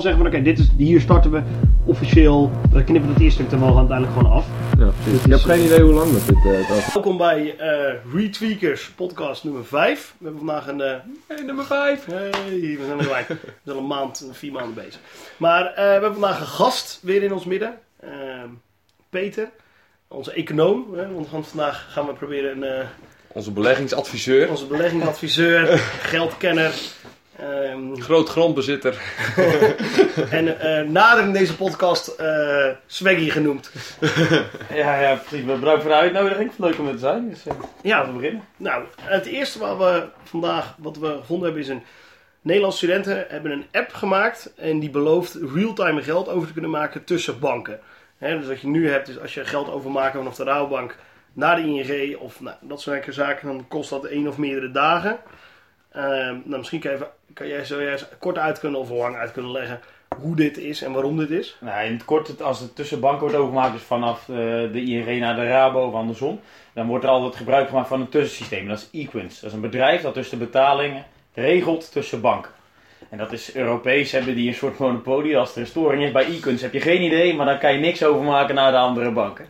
zeggen van oké, dit is hier starten we officieel. We knippen het eerste stuk er wel uiteindelijk gewoon af. Ja, precies. Ik heb geen idee hoe lang dat dit uh, gaat. Welkom bij eh Retweakers podcast nummer 5. We hebben vandaag een. eh, Hey, nummer 5. hey, we zijn er gelijk. We zijn al een maand, vier maanden bezig. Maar eh, we hebben vandaag een gast weer in ons midden. Ehm, Peter, onze econoom. Hè, want we vandaag gaan we proberen een, eh, Onze beleggingsadviseur. onze beleggingsadviseur, geldkenner. Ehm, Groot grondbezitter. en eh nader in deze podcast eh Swaggy genoemd. Ja, ja, precies. Bedankt voor de uitnodiging. Leuk om er te zijn. Dus, eh, Ja, laten we beginnen. Nou, het eerste wat we vandaag wat we gevonden hebben is een Nederlandse studenten hebben een app gemaakt en die belooft real-time geld over te kunnen maken tussen banken. Hè, dus wat je nu hebt is als je geld overmaakt vanaf de Rabobank naar de ING of nou, dat soort zaken, dan kost dat één of meerdere dagen. Ehm, nou, misschien kan, je even, kan jij zo juist kort uit kunnen of lang uit kunnen leggen hoe dit is en waarom dit is. Nou, in het kort, als het tussen banken wordt overgemaakt, dus vanaf eh, de ING naar de Rabo of andersom, dan wordt er altijd gebruik gemaakt van een tussensysteem. Dat is Equins. Dat is een bedrijf dat dus de betalingen regelt tussen banken. En dat is Europees, hebben die een soort monopolie. Als er een storing is bij Equins heb je geen idee, maar dan kan je niks overmaken naar de andere banken.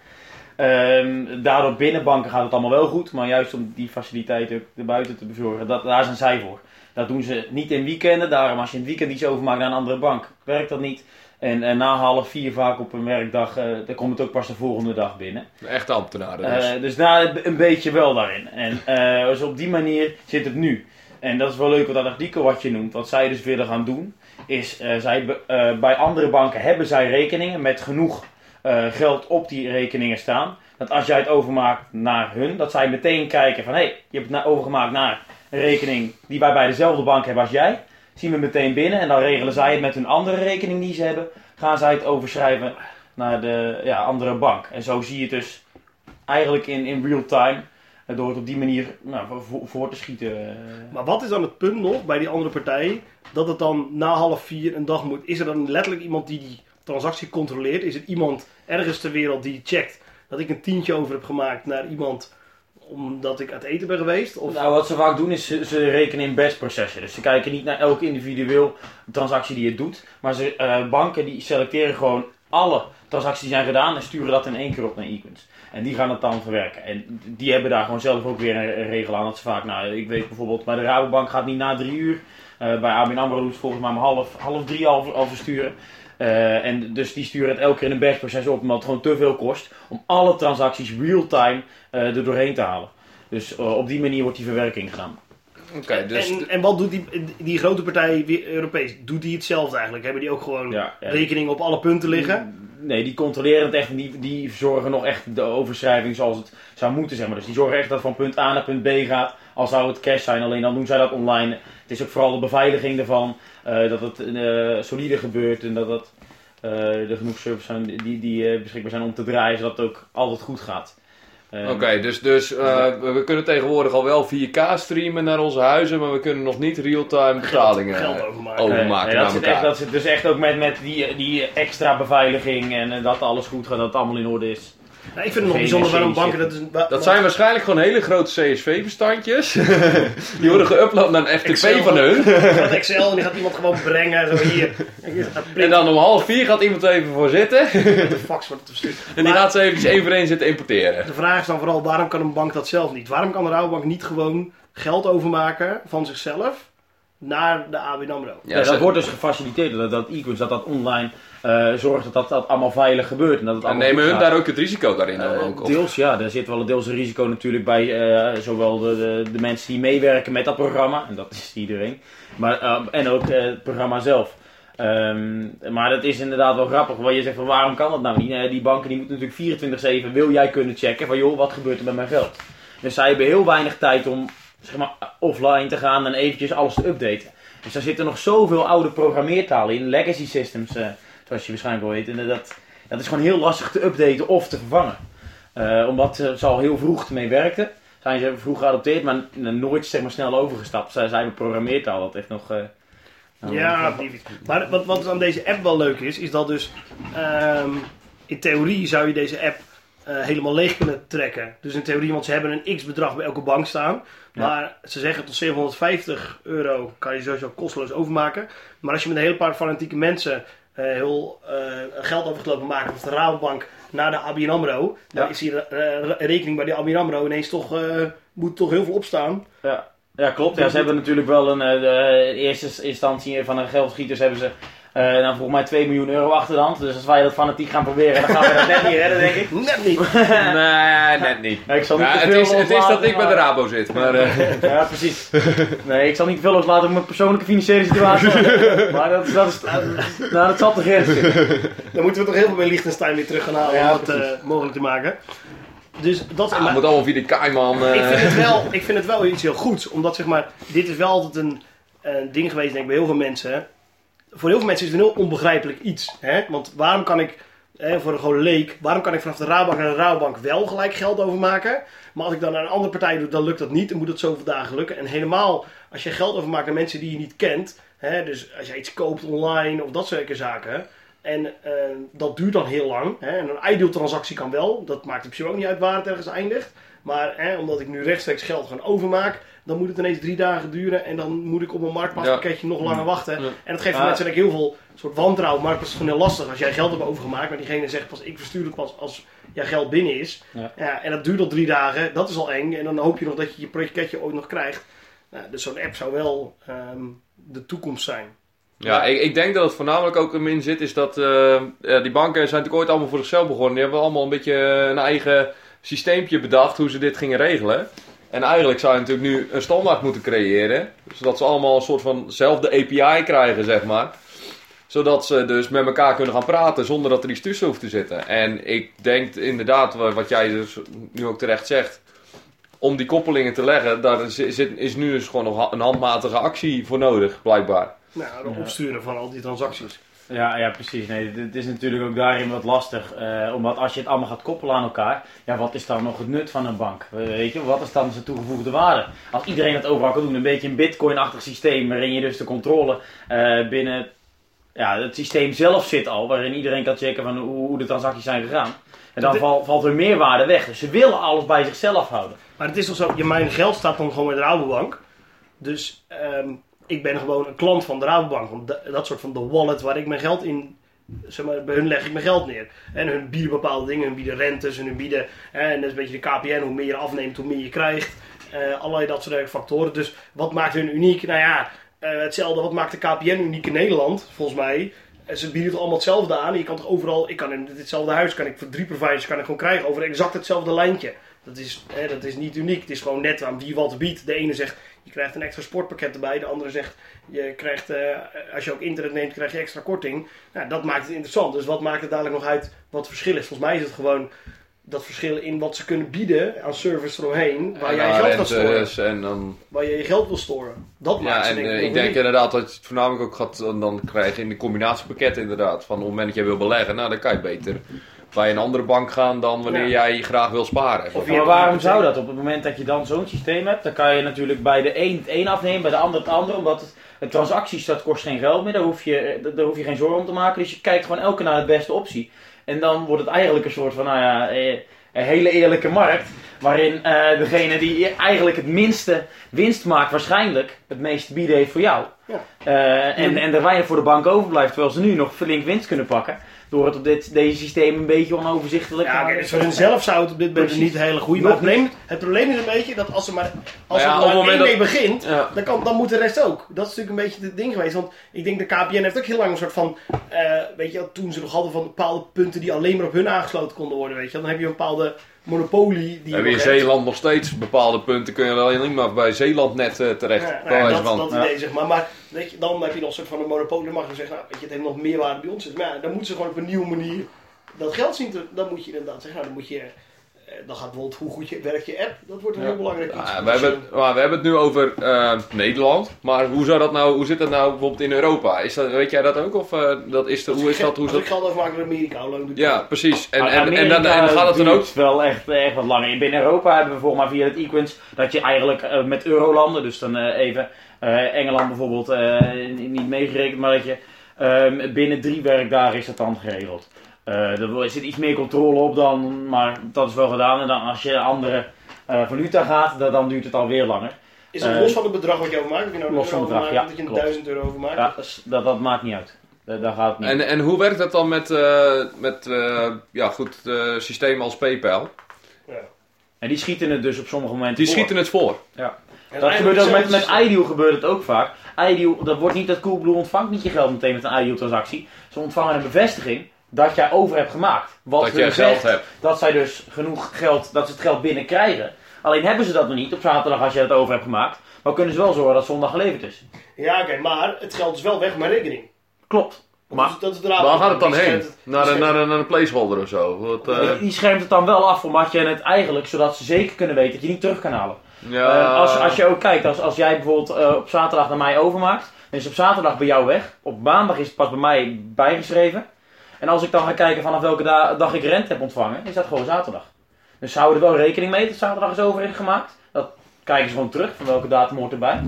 Ehm, daardoor binnen banken gaat het allemaal wel goed, maar juist om die faciliteiten erbuiten te bezorgen, dat, daar zijn zij voor. Dat doen ze niet in weekenden, daarom als je in het weekend iets overmaakt naar een andere bank, werkt dat niet. En, eh, na half vier vaak op een werkdag, eh, dan komt het ook pas de volgende dag binnen. Echte ambtenaren dus. Eh, dus daar een beetje wel daarin. En eh, dus op die manier zit het nu. En dat is wel leuk wat dat artikel wat je noemt. Wat zij dus willen gaan doen, is zij, bij andere banken hebben zij rekeningen met genoeg eh, geld op die rekeningen staan. Dat als jij het overmaakt naar hun, dat zij meteen kijken van hé, hey, je hebt het overgemaakt naar een rekening die wij bij dezelfde bank hebben als jij. Zien we meteen binnen en dan regelen zij het met hun andere rekening die ze hebben. Gaan zij het overschrijven naar de ja, andere bank. En zo zie je het dus eigenlijk in, in real time. eh, Door het op die manier nou, voor, voor te schieten. eh. Maar wat is dan het punt nog bij die andere partij dat het dan na half vier een dag moet? Is er dan letterlijk iemand die die transactie controleert? Is het iemand ergens ter wereld die checkt dat ik een tientje over heb gemaakt naar iemand omdat ik uit eten ben geweest? Of Nou, wat ze vaak doen is ze, rekenen in best processen. Dus ze kijken niet naar elke individueel transactie die je doet. Maar ze, eh, banken die selecteren gewoon alle transacties die zijn gedaan en sturen dat in één keer op naar Equins. En die gaan het dan verwerken. En die hebben daar gewoon zelf ook weer een, regel aan. Dat ze vaak, nou, ik weet bijvoorbeeld bij de Rabobank gaat niet na drie uur. Eh, bij ABN AMRO volgens mij om half, half drie al, al versturen. Eh, en dus die sturen het elke keer in een batchproces op, omdat het gewoon te veel kost om alle transacties real-time eh, er doorheen te halen. Dus eh, op die manier wordt die verwerking gedaan. Oké, dus... en, en wat doet die, die grote partij Europees? Doet die hetzelfde eigenlijk? Hebben die ook gewoon Ja, ja. rekeningen op alle punten liggen? Nee, die controleren het echt en die, die zorgen nog echt de overschrijving zoals het zou moeten, zeg maar. Dus die zorgen echt dat het van punt A naar punt B gaat. Al zou het cash zijn, alleen dan doen zij dat online. Het is ook vooral de beveiliging ervan, dat het eh, solide gebeurt en dat, dat eh, er genoeg servers zijn die, die eh, beschikbaar zijn om te draaien, zodat het ook altijd goed gaat. Eh, Oké, dus, dus eh, we kunnen tegenwoordig al wel 4K streamen naar onze huizen, maar we kunnen nog niet real-time betalingen Geld eh, overmaken. overmaken Nee, naar dat, zit echt, dat zit dus echt ook met, met die, die extra beveiliging en eh, dat alles goed gaat, dat het allemaal in orde is. Nou, ik vind het nog bijzonder waarom banken dat is. wa- Dat zijn waarschijnlijk gewoon hele grote CSV-bestandjes. die worden geüpload naar een FTP Excel. van hun. Dat Excel en die gaat iemand gewoon brengen. Zo hier. En dan om half vier gaat iemand er even voor zitten. met de fax wordt het verstuurd. En die gaat ze eventjes één voor één zitten importeren. De vraag is dan vooral, waarom kan een bank dat zelf niet? Waarom kan de Rabobank niet gewoon geld overmaken van zichzelf naar de ABN AMRO? Ja, dat wordt dus gefaciliteerd dat dat Equins, dat dat online eh, zorgt dat, dat dat allemaal veilig gebeurt. En dat het En nemen hun gaat. daar ook het risico daarin Eh, ook? Deels, ja, daar zit wel een deels een risico natuurlijk bij eh, zowel de, de, de mensen die meewerken met dat programma, en dat is iedereen, maar, en ook het programma zelf. Ehm, maar dat is inderdaad wel grappig, want je zegt van waarom kan dat nou niet? Die banken die moeten natuurlijk 24-7, wil jij kunnen checken van joh, wat gebeurt er met mijn geld? Dus zij hebben heel weinig tijd om zeg maar, offline te gaan en eventjes alles te updaten. Dus daar zitten nog zoveel oude programmeertalen in, legacy systems, zoals je waarschijnlijk wel weet. En dat, dat is gewoon heel lastig te updaten of te vervangen. Eh, omdat ze al heel vroeg ermee werkten, zijn ze vroeg geadopteerd, maar nooit zeg maar, snel overgestapt. Zij zijn programmeertaal, dat heeft nog... eh, nou, Ja, die- maar wat, wat aan deze app wel leuk is, is dat dus ehm, in theorie zou je deze app eh, helemaal leeg kunnen trekken. Dus in theorie, want ze hebben een x bedrag bij elke bank staan. Ja. Maar ze zeggen tot 750 euro kan je sowieso kosteloos overmaken. Maar als je met een hele paar fanatieke mensen eh, heel eh, geld overgelopen maken van de Rabobank naar de ABN AMRO. Dan Ja. is die eh, rekening bij de ABN AMRO ineens toch, eh, moet toch heel veel opstaan. Ja, ja klopt. Ja, ze hebben natuurlijk wel een, eh, eerste instantie van de geldschieters hebben ze eh, nou, volgens mij 2 miljoen euro achter de hand. Dus als wij dat fanatiek gaan proberen, dan gaan we dat net niet redden, denk ik. Net niet. Nee, net niet. Ik zal niet Ja, te het, veel is, het is dat ik bij de Rabo zit, maar... eh, Ja, precies. Nee, ik zal niet te veel loslaten over mijn persoonlijke financiële situatie. maar dat, is- dat, is, nou, dat zal te grens zitten. Dan moeten we toch heel veel bij Liechtenstein weer terug gaan halen Ja, om dat eh, mogelijk te maken. Dus dat ah, moet allemaal via de Kaiman. eh. ik, vind het wel, ik vind het wel iets heel goeds. Omdat zeg maar, dit is wel altijd een, een ding geweest denk ik, bij heel veel mensen. Voor heel veel mensen is het een heel onbegrijpelijk iets. Hè? Want waarom kan ik, hè, voor een gewoon leek, waarom kan ik vanaf de Rabobank naar de Rabobank wel gelijk geld overmaken? Maar als ik dan naar een andere partij doe, dan lukt dat niet. Dan moet het zoveel dagen lukken. En helemaal als je geld overmaakt naar mensen die je niet kent. Hè? Dus als je iets koopt online of dat soort zaken. En eh, dat duurt dan heel lang. Hè? En een ideal transactie kan wel. Dat maakt in principe ook niet uit waar het ergens eindigt. Maar hè, omdat ik nu rechtstreeks geld gaan overmaak, dan moet het ineens drie dagen duren. En dan moet ik op een marktpaspakketje nog langer wachten. Ja. En dat geeft voor mensen heel veel soort wantrouwen. Marktpas is gewoon heel lastig als jij geld hebt overgemaakt. Maar diegene zegt pas, ik verstuur het pas als jouw geld binnen is. Ja. en dat duurt al drie dagen. Dat is al eng. En dan hoop je nog dat je je pakketje ooit nog krijgt. Nou, dus zo'n app zou wel ehm, de toekomst zijn. Ja, ik, ik denk dat het voornamelijk ook in zit, is dat eh, die banken zijn natuurlijk ooit allemaal voor zichzelf begonnen. Die hebben allemaal een beetje een eigen systeempje bedacht hoe ze dit gingen regelen. En eigenlijk zou je natuurlijk nu een standaard moeten creëren, zodat ze allemaal een soort van zelfde API krijgen, zeg maar. Zodat ze dus met elkaar kunnen gaan praten zonder dat er iets tussen hoeft te zitten. En ik denk inderdaad, wa- wat jij dus nu ook terecht zegt, om die koppelingen te leggen, daar is, is, is nu dus gewoon nog een handmatige actie voor nodig, blijkbaar. Nou, de Ja. opsturen van al die transacties. Ja, ja, precies. Nee, het is natuurlijk ook daarin wat lastig. eh, omdat als je het allemaal gaat koppelen aan elkaar, ja, wat is dan nog het nut van een bank? Weet je, wat is dan zijn toegevoegde waarde? Als iedereen het overal kan doen, een beetje een bitcoin-achtig systeem, waarin je dus de controle eh, binnen ja, het systeem zelf zit al, waarin iedereen kan checken van hoe, hoe de transacties zijn gegaan. En dan De- val- valt hun meerwaarde weg. Dus ze willen alles bij zichzelf houden. Maar het is toch zo, ja, mijn geld staat dan gewoon bij de Rabobank. Dus ehm, ik ben gewoon een klant van de Rabobank. Want da- dat soort van de wallet waar ik mijn geld in, zeg maar, bij hun leg ik mijn geld neer. En hun bieden bepaalde dingen, hun bieden rentes en hun bieden, en dat is een beetje de KPN, hoe meer je afneemt, hoe meer je krijgt. Eh, allerlei dat soort factoren. Dus wat maakt hun uniek? Nou ja, eh, hetzelfde, wat maakt de KPN uniek in Nederland, volgens mij? Eh, Ze bieden toch allemaal hetzelfde aan. Je kan toch overal, ik kan in ditzelfde huis, kan ik voor drie providers kan ik gewoon krijgen over exact hetzelfde lijntje. Dat is, hè, dat is niet uniek. Het is gewoon net aan wie wat biedt. De ene zegt, je krijgt een extra sportpakket erbij. De andere zegt, je krijgt, eh, als je ook internet neemt, krijg je extra korting. Nou, dat maakt het interessant. Dus wat maakt het dadelijk nog uit wat het verschil is? Volgens mij is het gewoon dat verschil in wat ze kunnen bieden aan service eromheen. Waar En jij je geld gaat storen. En dan, Waar je je geld wil storen. Dat maakt ja, ze en denk ik eh, ik denk inderdaad dat je het voornamelijk ook gaat dan, dan krijgen in de combinatiepakketten inderdaad. Van op het moment dat jij wil beleggen, nou dan kan je beter bij een andere bank gaan dan wanneer Ja. jij graag wil sparen. Of je Maar waarom zou dat? Op het moment dat je dan zo'n systeem hebt, dan kan je natuurlijk bij de een het een afnemen, bij de ander het ander. Omdat het, het transacties, dat kost geen geld meer, daar hoef, je, eh, daar hoef je geen zorgen om te maken. Dus je kijkt gewoon elke naar de beste optie. En dan wordt het eigenlijk een soort van, nou ja, eh, een hele eerlijke markt. Waarin eh, degene die eigenlijk het minste winst maakt, waarschijnlijk het meeste bieden heeft voor jou. Ja. Eh, en, en er weinig voor de bank overblijft, terwijl ze nu nog flink winst kunnen pakken. Door het op dit, deze systeem een beetje onoverzichtelijk te Ja, maken. dus voor hunzelf zou het op dit moment niet een hele goede. Maar het probleem, het probleem is een beetje dat als ze maar, als Nou ja, er maar één dat- mee begint, Ja. dan, kan, dan moet de rest ook. Dat is natuurlijk een beetje het ding geweest. Want ik denk de KPN heeft ook heel lang een soort van, eh, weet je, wel, toen ze nog hadden van bepaalde punten die alleen maar op hun aangesloten konden worden, weet je. Dan heb je een bepaalde monopolie die We hebben in. Zeeland nog steeds bepaalde punten, kun je alleen maar bij Zeeland net eh, terecht. Ja, nou ja, dat, van. dat Ja. idee zeg maar. Maar weet je, dan heb je nog een soort van een monopolie. Dan mag je zeggen, nou, weet je, het heeft nog meer waarde bij ons. Dus, maar ja, dan moeten ze gewoon op een nieuwe manier dat geld zien te... Dan moet je inderdaad zeggen, nou, dan moet je... eh, Dan gaat bijvoorbeeld hoe goed je, werkt je app. Dat wordt een Ja. heel belangrijk iets. Ja, we, hebben, maar we hebben het nu over eh, Nederland, maar hoe, zou dat nou, hoe zit dat nou bijvoorbeeld in Europa? Is dat, weet jij dat ook? Of eh, dat is de, hoe ik is dat? Hoe is Als ik dat? geld overmaak naar Amerika, hoe lang Ja, dat? precies. En, Maar en, en, dan, en gaat het dan ook... wel echt, echt wat langer. Binnen Europa hebben we volgens mij via het Equins dat je eigenlijk eh, met eurolanden, dus dan eh, even eh, Engeland bijvoorbeeld eh, niet meegerekend, maar dat je ehm, binnen drie werkdagen is dat dan geregeld. Eh, er zit iets meer controle op dan, maar dat is wel gedaan. En dan als je andere eh, valuta gaat, dan, dan duurt het alweer langer. Is dat Eh, los van het bedrag wat je overmaakt? Of je nou een los van het bedrag, ja, dat je een klopt. 1000 euro overmaakt? Ja, dat, dat, dat maakt niet uit. Da- daar gaat het niet. En, en hoe werkt dat dan met, eh, met eh, ja, goed, eh, systemen als PayPal? Ja. En die schieten het dus op sommige momenten Die voor. schieten het voor. Ja. En Dat gebeurt ook met, met iDeal gebeurt het ook vaak. iDeal, dat wordt niet dat Coolblue ontvangt niet je geld meteen met een iDeal transactie. Ze ontvangen een bevestiging dat jij over hebt gemaakt. Wat dat zegt geld hebt. dat zij dus genoeg geld, dat ze het geld binnenkrijgen. Alleen hebben ze dat nog niet op zaterdag als je het over hebt gemaakt. Maar kunnen ze wel zorgen dat zondag geleverd is. Ja, oké, maar het geld is wel weg op mijn rekening. Klopt. Maar- dat is- dat is de raad. Waar gaat het dan heen? het- Naar, een- naar, een- naar een placeholder of zo? Wat, eh, Die- Die schermt het dan wel af omdat je het eigenlijk, zodat ze zeker kunnen weten dat je niet terug kan halen. ja, Eh, als, als je ook kijkt, als, als jij bijvoorbeeld eh, op zaterdag naar mij overmaakt, dan is het op zaterdag bij jou weg. Op maandag is het pas bij mij bijgeschreven. En als ik dan ga kijken vanaf welke da- dag ik rente heb ontvangen, is dat gewoon zaterdag. Dus ze houden er wel rekening mee dat zaterdag is overgemaakt. Dat kijken ze gewoon terug, van welke datum hoort erbij.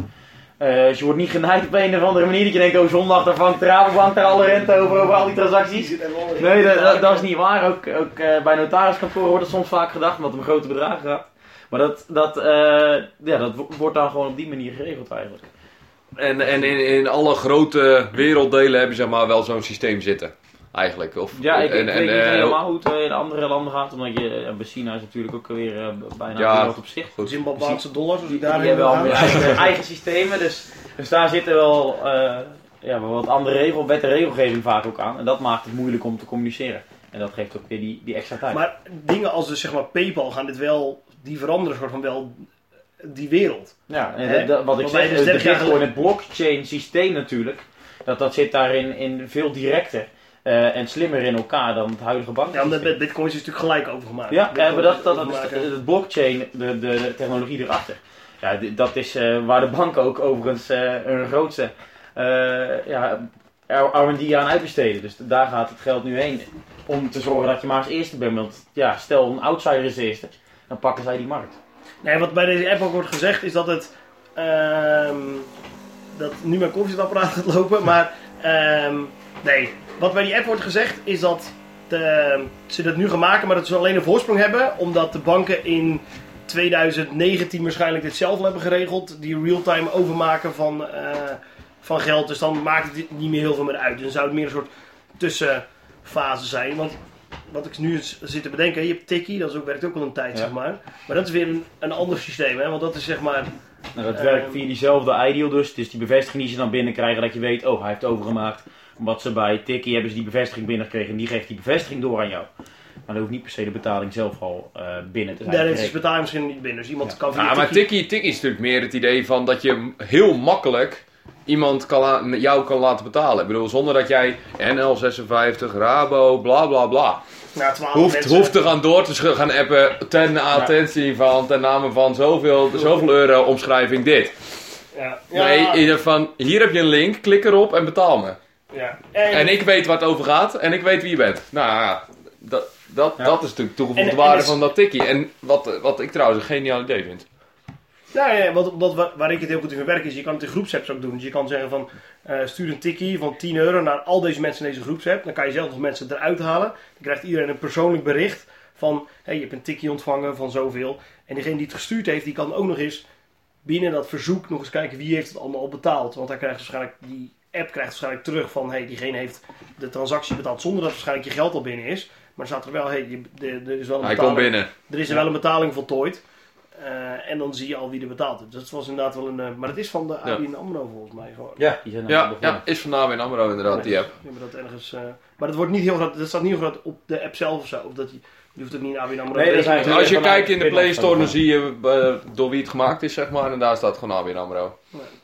Eh, dus je wordt niet genaaid op een of andere manier dat je denkt, oh zondag dan vangt de Rabobank daar alle rente over, over al die transacties. Nee, dat, dat, dat is niet waar. Ook, ook eh, bij notariskantoren wordt het soms vaak gedacht, omdat het om grote bedragen gaat. Maar dat, dat, eh, ja, dat wo- wordt dan gewoon op die manier geregeld eigenlijk. En, en in, in alle grote werelddelen hebben ze zeg maar wel zo'n systeem zitten. Eigenlijk. Of, Ja, ik, ik en, weet en, niet eh, helemaal hoe het eh, in andere landen gaat. Omdat je, ja, bij China is natuurlijk ook weer eh, bijna Ja. een wereld op zich. Goed. Zimbabweanse dollars, als Die, ik die daar hebben wel eigen, eigen systemen. Dus, dus daar zitten wel, eh, ja, wel wat andere regel, wet en regelgeving vaak ook aan. En dat maakt het moeilijk om te communiceren. En dat geeft ook weer die, die extra tijd. Maar dingen als dus zeg maar PayPal gaan dit wel, die veranderen soort van wel die wereld. Ja, en Hè? dat- dat- wat ik zeg, dus de 30 jaar Bitcoin, het blockchain systeem natuurlijk, dat, dat zit daarin in veel directer eh, en slimmer in elkaar dan het huidige Ja, banksysteem. omdat Bitcoin is natuurlijk gelijk overgemaakt. Ja, Bitcoin ja, maar dat, dat, is het blockchain, de, de, de technologie erachter. Ja, dat is eh, waar de banken ook overigens eh hun grootste eh, ja, R&D aan uitbesteden. Dus daar gaat het geld nu heen. Om te zorgen dat je maar als eerste bent. Want ja, stel een outsider is de eerste, dan pakken zij die markt. Nee, wat bij deze app ook wordt gezegd is dat het. ehm, dat nu mijn koffiezetapparaat gaat lopen, maar. ehm, nee, wat bij die app wordt gezegd is dat de, ze dat nu gaan maken, maar dat ze alleen een voorsprong hebben, omdat de banken in 2019 waarschijnlijk dit zelf al hebben geregeld. Die real-time overmaken van, eh, van geld. Dus dan maakt het niet meer heel veel meer uit. Dus dan zou het meer een soort tussenfase zijn. Want wat ik nu zit te bedenken, je hebt Tiki, dat is ook, werkt ook al een tijd, Ja. zeg maar. Maar dat is weer een, een ander systeem, hè? Want dat is zeg maar. Nou, dat Ehm. werkt via diezelfde ideal dus. Het is die bevestiging die ze dan binnenkrijgen dat je weet, oh hij heeft overgemaakt. Omdat ze bij Tiki hebben ze die bevestiging binnengekregen en die geeft die bevestiging door aan jou. Maar dan hoeft niet per se de betaling zelf al eh, binnen te zijn. Daar is gekregen. betaling misschien niet binnen. Dus iemand Ja. kan via Ja, maar Tiki- Tikkie Tikkie is natuurlijk meer het idee van dat je heel makkelijk iemand kan jou kan laten betalen. Ik bedoel, zonder dat jij NL56, Rabo, bla bla bla. na 12 Hoeft, mensen. hoeft te gaan door te gaan appen ten attentie van, ten name van zoveel, zoveel euro omschrijving dit. Ja. Ja, Nee, ieder van, hier heb je een link, klik erop en betaal me. Ja. En, En ik weet waar het over gaat en ik weet wie je bent. Nou ja, dat, dat, Ja. dat is natuurlijk toegevoegde waarde van dat tikkie. En wat, wat ik trouwens een geniaal idee vind. Nou ja, wat, wat, waar, waar ik het heel goed in werken is, je kan het in groepsapps ook doen. Dus je kan zeggen van, eh, stuur een tikkie van 10 euro naar al deze mensen in deze groepsapp. Dan kan je zelf nog mensen eruit halen. Dan krijgt iedereen een persoonlijk bericht van, hey, je hebt een tikkie ontvangen van zoveel. En degene die het gestuurd heeft, die kan ook nog eens binnen dat verzoek nog eens kijken wie heeft het allemaal al betaald. Want hij krijgt waarschijnlijk, die app krijgt waarschijnlijk terug van, hey, diegene heeft de transactie betaald zonder dat waarschijnlijk je geld al binnen is. Maar er staat er wel, hey, je, de- er is wel een Hij komt betaling. binnen. Er is Ja. wel een betaling voltooid. Eh, en dan zie je al wie er betaald heeft. Dus dat was inderdaad wel een... eh, maar het is van de Ja. ABN AMRO volgens mij gewoon. Ja, die zijn er Ja, ja, is van ABN AMRO inderdaad, die app. Hebben dat ergens... eh, maar dat wordt niet heel groot... Dat staat niet heel groot op de app zelf of zo. Of dat je, je hoeft ook niet in ABN AMRO... Nee, dat is Als je kijkt in de Play Store, dan zie je door wie het gemaakt is, zeg maar. En daar staat gewoon ABN AMRO.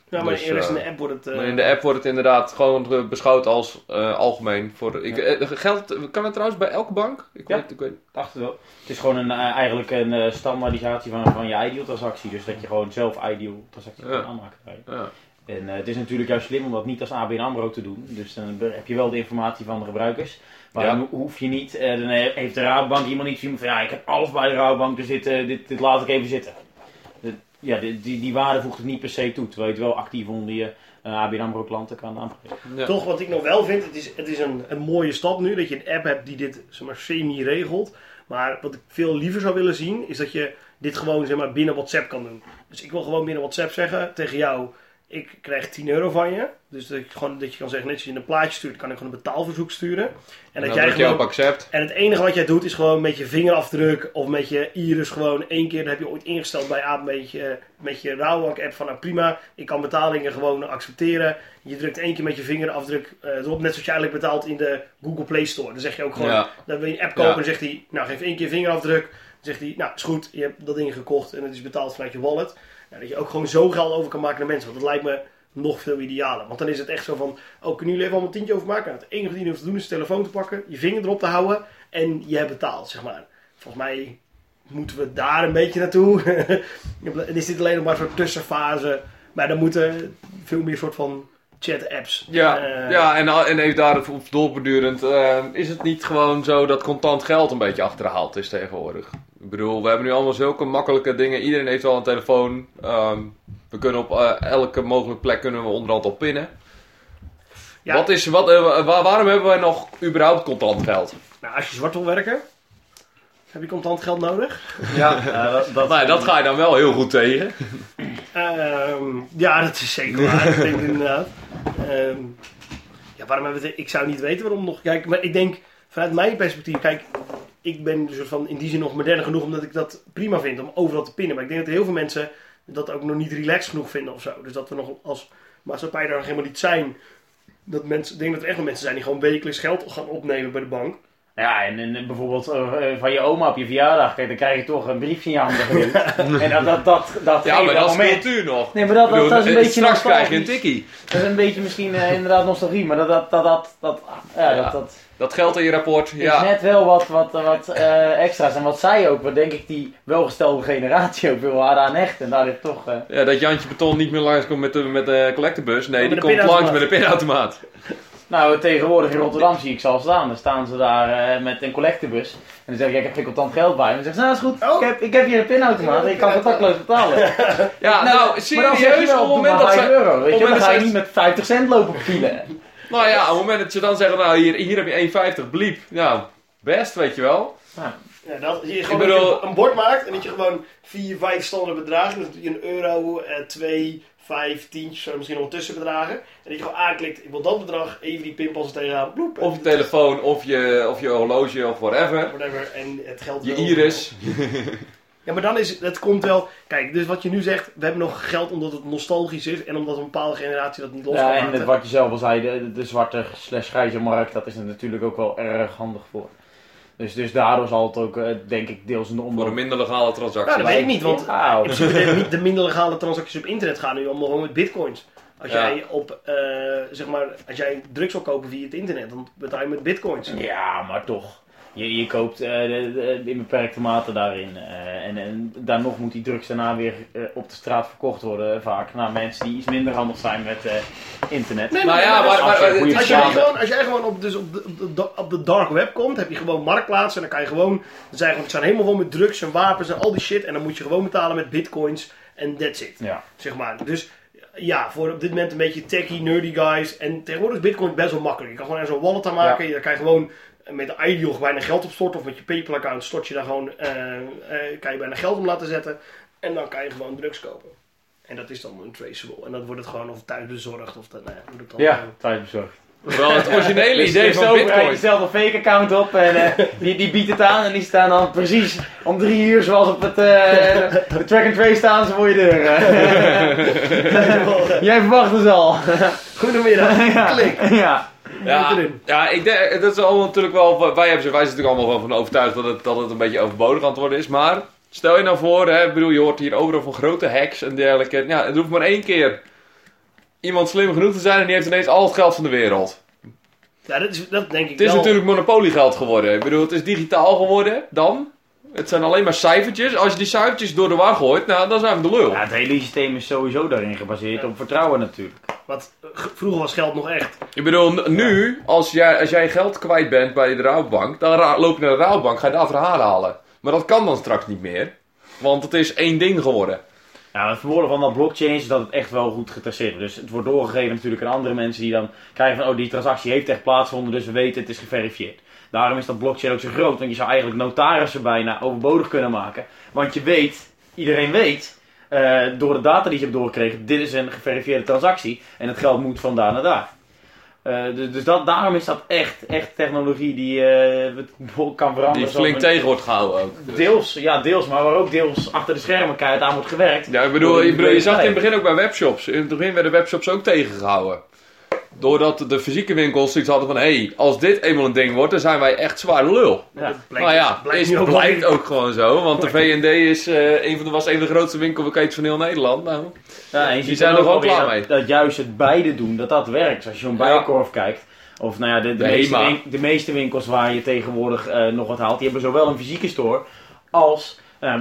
Ja, maar Dus, eerst in eh, de app wordt het... eh, Maar in de app wordt het inderdaad gewoon eh, beschouwd als eh, algemeen. Voor, ik, eh, geldt, kan het trouwens bij elke bank? Ik Ja. weet, ik weet, Dacht het wel. Het is gewoon een, eh, eigenlijk een eh, standaardisatie van, van je ideal transactie. Dus dat je gewoon zelf ideal transacties Ja. kan aanmaken. ja. En eh, het is natuurlijk juist slim om dat niet als ABN AMRO te doen. Dus dan heb je wel de informatie van de gebruikers. Maar Ja. dan hoef je niet, eh, dan he- heeft de Rabobank iemand niet zien van ja, ik heb alles bij de Rabobank, dus dit, eh, dit, dit laat ik even zitten. Ja, die, die, die waarde voegt het niet per se toe, terwijl je het wel actief onder je eh, ABN AMRO klanten kan aanpakken. Ja. Toch wat ik nog wel vind, het is, het is een, een mooie stap nu dat je een app hebt die dit zeg maar, semi-regelt. Maar wat ik veel liever zou willen zien, is dat je dit gewoon zeg maar, binnen WhatsApp kan doen. Dus ik wil gewoon binnen WhatsApp zeggen tegen jou, ik krijg 10 euro van je. Dus dat, ik gewoon, dat je kan zeggen, net als je een plaatje stuurt, kan ik gewoon een betaalverzoek sturen. En En dat dan jij je gewoon op accept. en het enige wat jij doet is gewoon met je vingerafdruk of met je iris gewoon één keer, dat heb je ooit ingesteld bij Aap met je, met je Rawak app van nou prima, ik kan betalingen gewoon accepteren. Je drukt één keer met je vingerafdruk eh, erop, net zoals je eigenlijk betaalt in de Google Play Store. Dan zeg je ook gewoon, Ja. dan wil je een app kopen Ja. en zegt hij, nou geef één keer vingerafdruk. Dan zegt hij, nou is goed, je hebt dat ding gekocht en het is betaald vanuit je wallet. Nou, dat je ook gewoon zo geld over kan maken naar mensen, want dat lijkt me nog veel idealer. Want dan is het echt zo van, oh, kunnen jullie even allemaal een tientje overmaken? Nou, het enige wat je hoeft te doen is de telefoon te pakken, je vinger erop te houden en je hebt betaald, zeg maar. Volgens mij moeten we daar een beetje naartoe. en is dit alleen nog maar een soort tussenfase. Maar dan moeten veel meer soort van chat-apps. Ja, eh, ja en, en even daarop doorbedurend, eh, is het niet gewoon zo dat contant geld een beetje achterhaald is tegenwoordig? Ik bedoel, we hebben nu allemaal zulke makkelijke dingen. Iedereen heeft al een telefoon. Ehm, we kunnen op eh, elke mogelijke plek kunnen we onderhand al pinnen. Ja. Wat is, wat, eh, wa- waarom hebben wij nog überhaupt contant geld? Nou, als je zwart wil werken, heb je contant geld nodig. Ja, eh, dat, dat, Nou, dat ga je dan wel heel goed tegen. Ehm, ja, dat is zeker waar. ik denk inderdaad. Ehm, ja, waarom hebben we het? Ik zou niet weten waarom nog. Kijk, maar ik denk vanuit mijn perspectief, kijk, ik ben dus van in die zin nog modern genoeg omdat ik dat prima vind om overal te pinnen. Maar ik denk dat heel veel mensen dat ook nog niet relaxed genoeg vinden of zo. Dus dat we nog als maatschappij daar nog helemaal niet zijn. Dat mensen, ik denk dat er echt nog mensen zijn die gewoon wekelijks geld gaan opnemen bij de bank. Ja, en, en bijvoorbeeld eh, van je oma op je verjaardag, kijk, dan krijg je toch een briefje in je handen en dat, dat, dat, dat Ja, maar dat dat is moment. cultuur nog. Nee, maar dat, bedoel, dat, dat is een eh, beetje Straks krijg je een tikkie. Dat is een beetje misschien eh, inderdaad nostalgie, maar dat, dat, dat, dat, dat, ja, Ja. dat, dat Dat geldt in je rapport. is Ja. net wel wat, wat, wat eh, extra's. En wat zij ook, wat denk ik die welgestelde generatie ook wil haar aan hechten. En daar ligt toch... eh, Ja, dat Jantje Beton niet meer langs komt met de, met de collectebus. Nee, Met die de komt langs met een pinautomaat. Nou, tegenwoordig in Rotterdam zie ik ze al staan. Dan staan ze daar eh, met een collectebus. En dan zeg ik, ik heb geen contant geld bij me. Dan zeggen ze, nou is goed, Oh. ik, heb, ik heb hier een pinautomaat en ik kan contactloos betalen. Ja, nou, maar dan zeg je serieus, wel, op het moment dat 5 ze... euro, weet je, het dan ga je niet met 50 cent lopen pielen. Nou ja, op het moment dat je dan zegt, nou hier, hier heb je 1,50 bliep. Nou, best, weet je wel. Ja, dat je gewoon bedoel- dat je een bord maakt en dat je gewoon vier, vijf standaard bedragen, dus een euro, eh, twee, vijf, tientjes, zo misschien nog tussenbedragen. En dat je gewoon aanklikt, ik wil dat bedrag, even die pinpas er tegenaan, bloep. Of je telefoon, of je, of je horloge, of whatever. Whatever, en het geld Je wel- iris. Ja, maar dan is het komt wel. Kijk, dus wat je nu zegt, we hebben nog geld omdat het nostalgisch is en omdat een bepaalde generatie dat niet los kan Ja, en het, wat je zelf al zei, de, de zwarte slash grijze markt, dat is er natuurlijk ook wel erg handig voor. Dus, dus daardoor zal het ook, eh, denk ik, deels een Voor omloop. een minder legale transactie. Ja, dat weet ik niet, want Wauw. in principe de, niet- de minder legale transacties op internet gaan nu allemaal gewoon met bitcoins. Als Ja. jij op, eh, zeg maar, als jij drugs wil kopen via het internet, dan betaal je met bitcoins. Ja, maar toch. Je, je koopt eh, de- de- in beperkte mate daarin. eh, en, en dan nog moet die drugs daarna weer eh, op de straat verkocht worden. Vaak naar mensen die iets minder handig zijn met eh, internet. Nee, Nou nee, ja, maar- Als jij, gewoon, als jij gewoon op, dus op, de, op, de, op de dark web komt, heb je gewoon marktplaatsen. En dan kan je gewoon, dan zijn gewoon, het zijn helemaal vol met drugs en wapens en al die shit. En dan moet je gewoon betalen met bitcoins en that's it. Ja. Zeg maar. Dus ja, voor op dit moment een beetje techie, nerdy guys. En tegenwoordig is bitcoin best wel makkelijk. Je kan gewoon ergens een wallet aan maken. Je kan je gewoon met de Ideal bijna geld op storten. Of met je PayPal account stort je daar gewoon, eh, eh, kan je bijna geld om laten zetten. En dan kan je gewoon drugs kopen. En dat is dan een traceable. En dan wordt het gewoon of thuis bezorgd of dat, nou ja, hoe dat dan... Ja, eh, thuisbezorgd. Wel het originele Dus idee de van bitcoin. stelt een fake account op en eh, die, die biedt het aan en die staan dan precies om drie uur zoals op het eh, de track and trace staan ze voor je deur. eh. Jij verwacht het al. Goedemiddag, Ja. klik. Ja. Ja, ja, ik denk, dat is allemaal natuurlijk wel, wij, hebben, wij zijn natuurlijk allemaal wel van overtuigd dat het, dat het een beetje overbodig aan het worden is. Maar stel je nou voor, hè, ik bedoel, je hoort hier overal van grote hacks en dergelijke. Ja, het hoeft maar één keer iemand slim genoeg te zijn en die heeft ineens al het geld van de wereld. Ja, dat, is, dat denk ik Het is wel. natuurlijk monopoliegeld geworden. Ik bedoel, het is digitaal geworden dan. Het zijn alleen maar cijfertjes. Als je die cijfertjes door de war gooit, nou, dan zijn we de lul. ja, het hele systeem is sowieso daarin gebaseerd op vertrouwen natuurlijk. Want eh, vroeger was geld nog echt. Ik bedoel, nu, als jij, als jij geld kwijt bent bij de Rabobank, dan loop je naar de Rabobank, ga je daar verhalen halen. Maar dat kan dan straks niet meer. Want het is één ding geworden. Ja, het voordeel van dat blockchain is dat het echt wel goed getraceerd wordt. Dus het wordt doorgegeven natuurlijk aan andere mensen die dan krijgen van, oh die transactie heeft echt plaatsgevonden, dus we weten het is geverifieerd. Daarom is dat blockchain ook zo groot, want je zou eigenlijk notarissen bijna overbodig kunnen maken. Want je weet, iedereen weet, eh, door de data die je hebt doorgekregen, dit is een geverifieerde transactie en het geld moet van daar naar daar. Eh, dus dus dat, daarom is dat echt, echt technologie die het kan veranderen. Die flink tegen wordt gehouden ook. Deels, ja, deels, maar waar ook deels achter de schermen keihard aan wordt gewerkt. Ja, ik bedoel, bedoel, je zag het in het begin ook bij webshops. In het begin werden webshops ook tegengehouden. Doordat de fysieke winkels zoiets hadden van... Hé, hey, als dit eenmaal een ding wordt, dan zijn wij echt zwaar lul. Ja. Dat blijkt- nou ja, blijkt is, ook blijkt wel. ook gewoon zo. Want de V&D is, eh, een van de, was een van de grootste winkelketens van heel Nederland. Nou, Ja, en je Die zijn er ook klaar dat, mee. dat juist het beide doen, dat dat werkt. Dus als je zo'n Ja. bijenkorf kijkt, of nou ja, de, de, De meeste, HEMA. win- de meeste winkels waar je tegenwoordig eh, nog wat haalt, die hebben zowel een fysieke store als eh,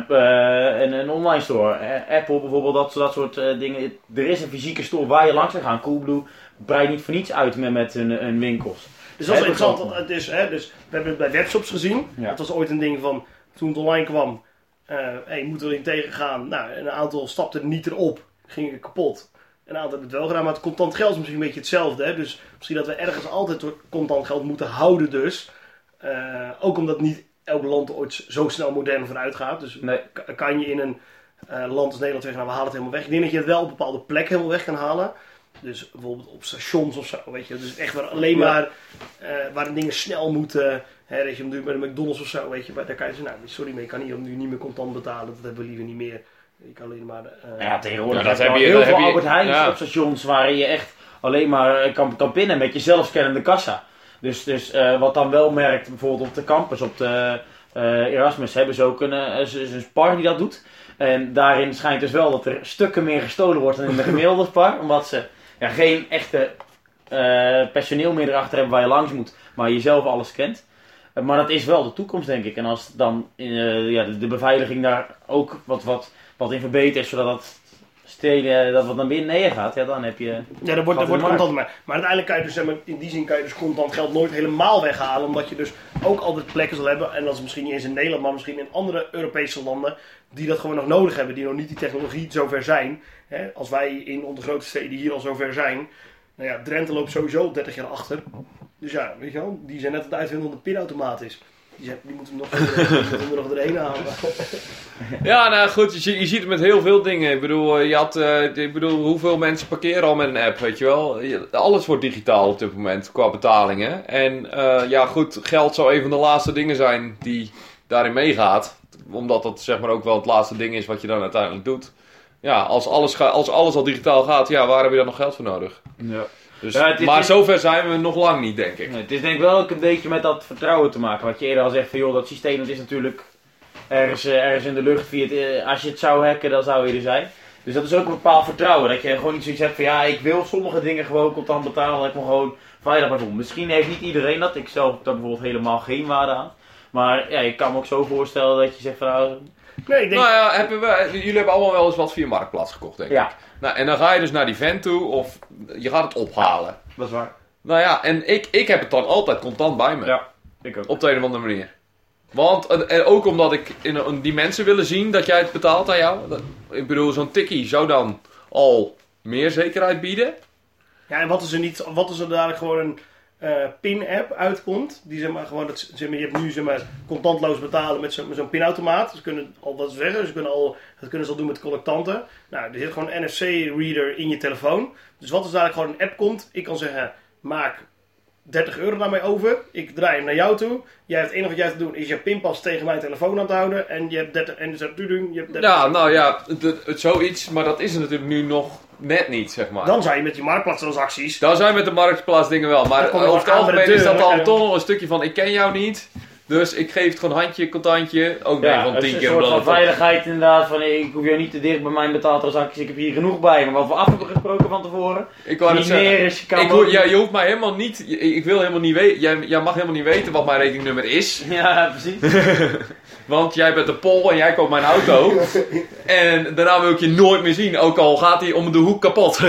een, een online store. Apple bijvoorbeeld, dat, dat soort eh, dingen. Er is een fysieke store waar je langs kan gaan. Coolblue breidt niet voor niets uit met, met hun, hun winkels. Dus dat is interessant. Het is, hè, dus we hebben het bij webshops gezien. Ja. Het was ooit een ding van, toen het online kwam, eh hey, moeten we erin tegengaan. Nou, een aantal stapten niet erop, gingen kapot. Een aantal hebben het wel gedaan, maar het contant geld is misschien een beetje hetzelfde. Hè? Dus misschien dat we ergens altijd contant geld moeten houden dus. Eh, ook omdat niet elk land ooit zo snel modern vooruit gaat. Dus Nee. ka- kan je in een eh, land als Nederland zeggen, nou we halen het helemaal weg. Ik denk dat je het wel op bepaalde plekken helemaal weg kan halen. Dus bijvoorbeeld op stations of zo, weet je. Dus echt waar alleen Ja. maar eh, waar dingen snel moeten. Hè, dat je hem nu bij de McDonald's of zo, weet je. Maar daar kan je zeggen, nou sorry, maar je kan hier nu niet meer contant betalen. Dat hebben we liever niet meer. Je kan alleen maar... eh, Ja, tegenwoordig Ja, dat heb je heel veel heb je- Albert Heijns ja. op stations waar je echt alleen maar eh, kan, kan pinnen met je zelfscannende kassa. Dus, dus eh, wat dan wel merkt, bijvoorbeeld op de campus, op de eh, Erasmus, hebben ze ook een, is- is een spar die dat doet. En daarin schijnt dus wel dat er stukken meer gestolen wordt dan in de gemiddelde spar. Omdat ze ja, geen echte eh, personeel meer erachter hebben waar je langs moet, maar je zelf alles kent. Eh, maar dat is wel de toekomst, denk ik. En als dan eh, ja, de, de beveiliging daar ook wat, wat, wat in verbetert, zodat dat steden dat wat naar beneden gaat, ja, dan heb je. Ja, dat wordt, in wordt contant maar. Maar uiteindelijk kan je dus, zeg maar, in die zin kan je dus contant geld nooit helemaal weghalen. Omdat je dus ook altijd plekken zal hebben, en dat is misschien niet eens in Nederland, maar misschien in andere Europese landen, die dat gewoon nog nodig hebben. Die nog niet die technologie zover zijn. Als wij in onze grote steden hier al zover zijn. Nou ja, Drenthe loopt sowieso 30 jaar achter. Dus ja, weet je wel, die zijn net het uitvinden wat een pinautomaat is. Die, moeten we nog, moeten we nog halen. Ja, nou goed, je, zie- je ziet het met heel veel dingen. Ik bedoel, eh, je had, eh, ik bedoel, hoeveel mensen parkeren al met een app, weet je wel? Alles wordt digitaal op dit moment qua betalingen. En eh, ja, goed, geld zou een van de laatste dingen zijn die daarin meegaat. Omdat dat zeg maar ook wel het laatste ding is wat je dan uiteindelijk doet. Ja, als alles, ga, als alles al digitaal gaat, ja, waar heb je dan nog geld voor nodig? Ja. Dus, Ja, het is- maar is- zover zijn we nog lang niet, denk ik. Nee, het is denk ik wel ook een beetje met dat vertrouwen te maken. Wat je eerder al zegt van joh, dat systeem dat is natuurlijk ergens, eh, ergens in de lucht. Via het, eh, als je het zou hacken, dan zou je er zijn. Dus dat is ook een bepaald vertrouwen. Dat je gewoon niet zoiets hebt van ja, ik wil sommige dingen gewoon contant betalen. Dat ik me gewoon veilig bij voel. Misschien heeft niet iedereen dat. Ik zelf heb daar bijvoorbeeld helemaal geen waarde aan. Maar ja, ik kan me ook zo voorstellen dat je zegt van nou, Nee, ik denk... Nou ja, hebben we, jullie hebben allemaal wel eens wat via Marktplaats gekocht, denk ik. ja, Nou, en dan ga je dus naar die vent toe of je gaat het ophalen. dat is waar. Nou ja, en ik, ik heb het dan altijd contant bij me. Ja, ik ook. Op de een of andere manier. Want, en- ook omdat ik in, een- die mensen willen zien dat jij het betaalt aan jou. Dat- ik bedoel, zo'n tikkie zou dan al meer zekerheid bieden. Ja, en wat is er niet, wat is er dadelijk gewoon een eh, pin-app uitkomt, die zeg maar gewoon, dat, zeg je hebt nu zeg maar contantloos betalen met zo'n pinautomaat. Ze kunnen al wat zeggen, ze kunnen al, dat kunnen ze al doen met collectanten. Nou, er zit gewoon een NFC-reader in je telefoon. Dus wat is dadelijk gewoon een app komt, ik kan zeggen, maak 30 euro naar mij over, ik draai hem naar jou toe. Jij hebt het enige wat jij te doen is je pinpas tegen mijn telefoon aan te houden en je hebt 30, en dus dat je hebt 30 Ja, nou ja, het, zoiets, maar dat is natuurlijk nu nog net niet, zeg maar. Dan zou je met je marktplaatstransacties Daar zijn met de marktplaats dingen wel. Maar Dan over het algemeen is dat al toch nog een stukje van ik ken jou niet. Dus ik geef het gewoon handje, contantje. Ook nee, Ja, van het 10 is een keer soort van veiligheid inderdaad. Van ik hoef jou niet te dicht bij mijn betaaltransacties. Ik heb hier genoeg bij. Maar wat we af hebben gesproken van tevoren. Ik wou Niet zeggen. meer is je kan Ik hoor, ja, je hoeft mij helemaal niet. Ik wil helemaal niet weten. Jij, jij mag helemaal niet weten wat mijn rekeningnummer is. Ja, precies. Want jij bent de pol en jij koopt mijn auto. en daarna wil ik je nooit meer zien. Ook al gaat hij om de hoek kapot.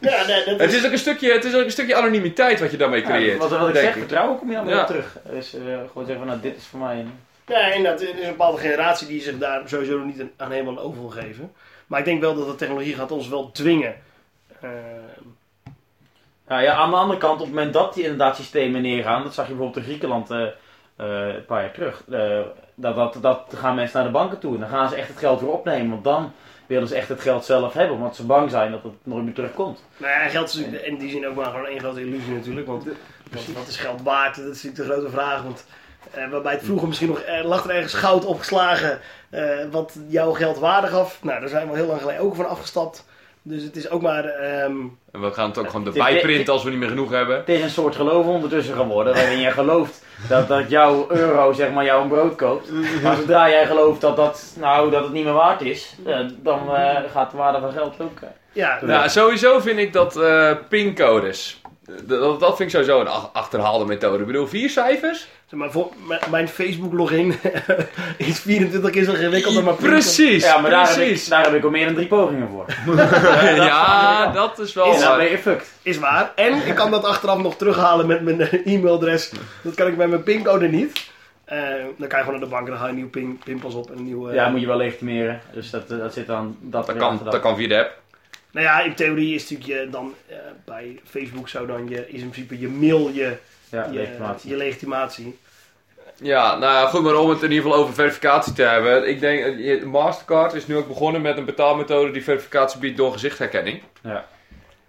Ja, nee, dat het, is ook een stukje, het is ook een stukje anonimiteit wat je daarmee Ja, creëert. wat, wat ik zeg, vertrouwen kom je dan weer Ja. terug. Dus eh, gewoon zeggen van nou dit is voor mij. Ja, inderdaad. Er is een bepaalde generatie die zich daar sowieso nog niet aan helemaal over wil geven. Maar ik denk wel dat de technologie gaat ons wel dwingen. Eh, Nou ja, aan de andere kant, op het moment dat die inderdaad systemen neergaan, dat zag je bijvoorbeeld in Griekenland eh, eh, een paar jaar terug, eh, dat, dat, dat gaan mensen naar de banken toe en dan gaan ze echt het geld weer opnemen, want dan willen ze echt het geld zelf hebben, omdat ze bang zijn dat het nooit meer terugkomt. nou ja, geld is natuurlijk in die zin ook maar gewoon één grote illusie natuurlijk. Want wat, wat is geld waard? Dat is natuurlijk de grote vraag. Want eh, waarbij het vroeger misschien nog er lag er ergens goud opgeslagen eh, wat jouw geld waarde gaf. Nou, daar zijn we heel lang geleden ook van afgestapt. Dus het is ook maar... ehm, En we gaan het ook gewoon Dit- erbij printen als we niet meer genoeg hebben. Het is een soort geloof ondertussen geworden, waarin je gelooft dat, dat jouw euro zeg maar jou een brood koopt. Maar zodra jij gelooft dat, dat, nou, dat het niet meer waard is, eh, dan eh, gaat de waarde van geld ook... eh, ja, Nou, sowieso vind ik dat eh pincodes. Dat, dat vind ik sowieso een ach- achterhaalde methode. Ik bedoel, vier cijfers? zeg maar voor mijn Facebook login is 24 keer zo ingewikkeld dan mijn Precies, Ja, maar daar heb, ik, daar heb ik al meer dan drie pogingen voor. ja, dat is wel dan waar. ben je fucked. Is waar. En ik kan dat achteraf nog terughalen met mijn eh, e-mailadres. Dat kan ik bij mijn pincode niet. Eh, dan kan je gewoon naar de bank en dan haal je een nieuw pin, pinpas op en een nieuwe... Ja, moet je wel legitimeren. Dus dat, eh, dat zit dan... Dat, Dat kan, dat kan via de app. Nou ja, in theorie is natuurlijk je dan eh, bij Facebook zou dan je, is in principe je mail je, Ja, je, legitimatie. je legitimatie. Ja, nou ja, goed, maar om het in ieder geval over verificatie te hebben. Ik denk, eh, je- Mastercard is nu ook begonnen met een betaalmethode die verificatie biedt door gezichtsherkenning. Ja.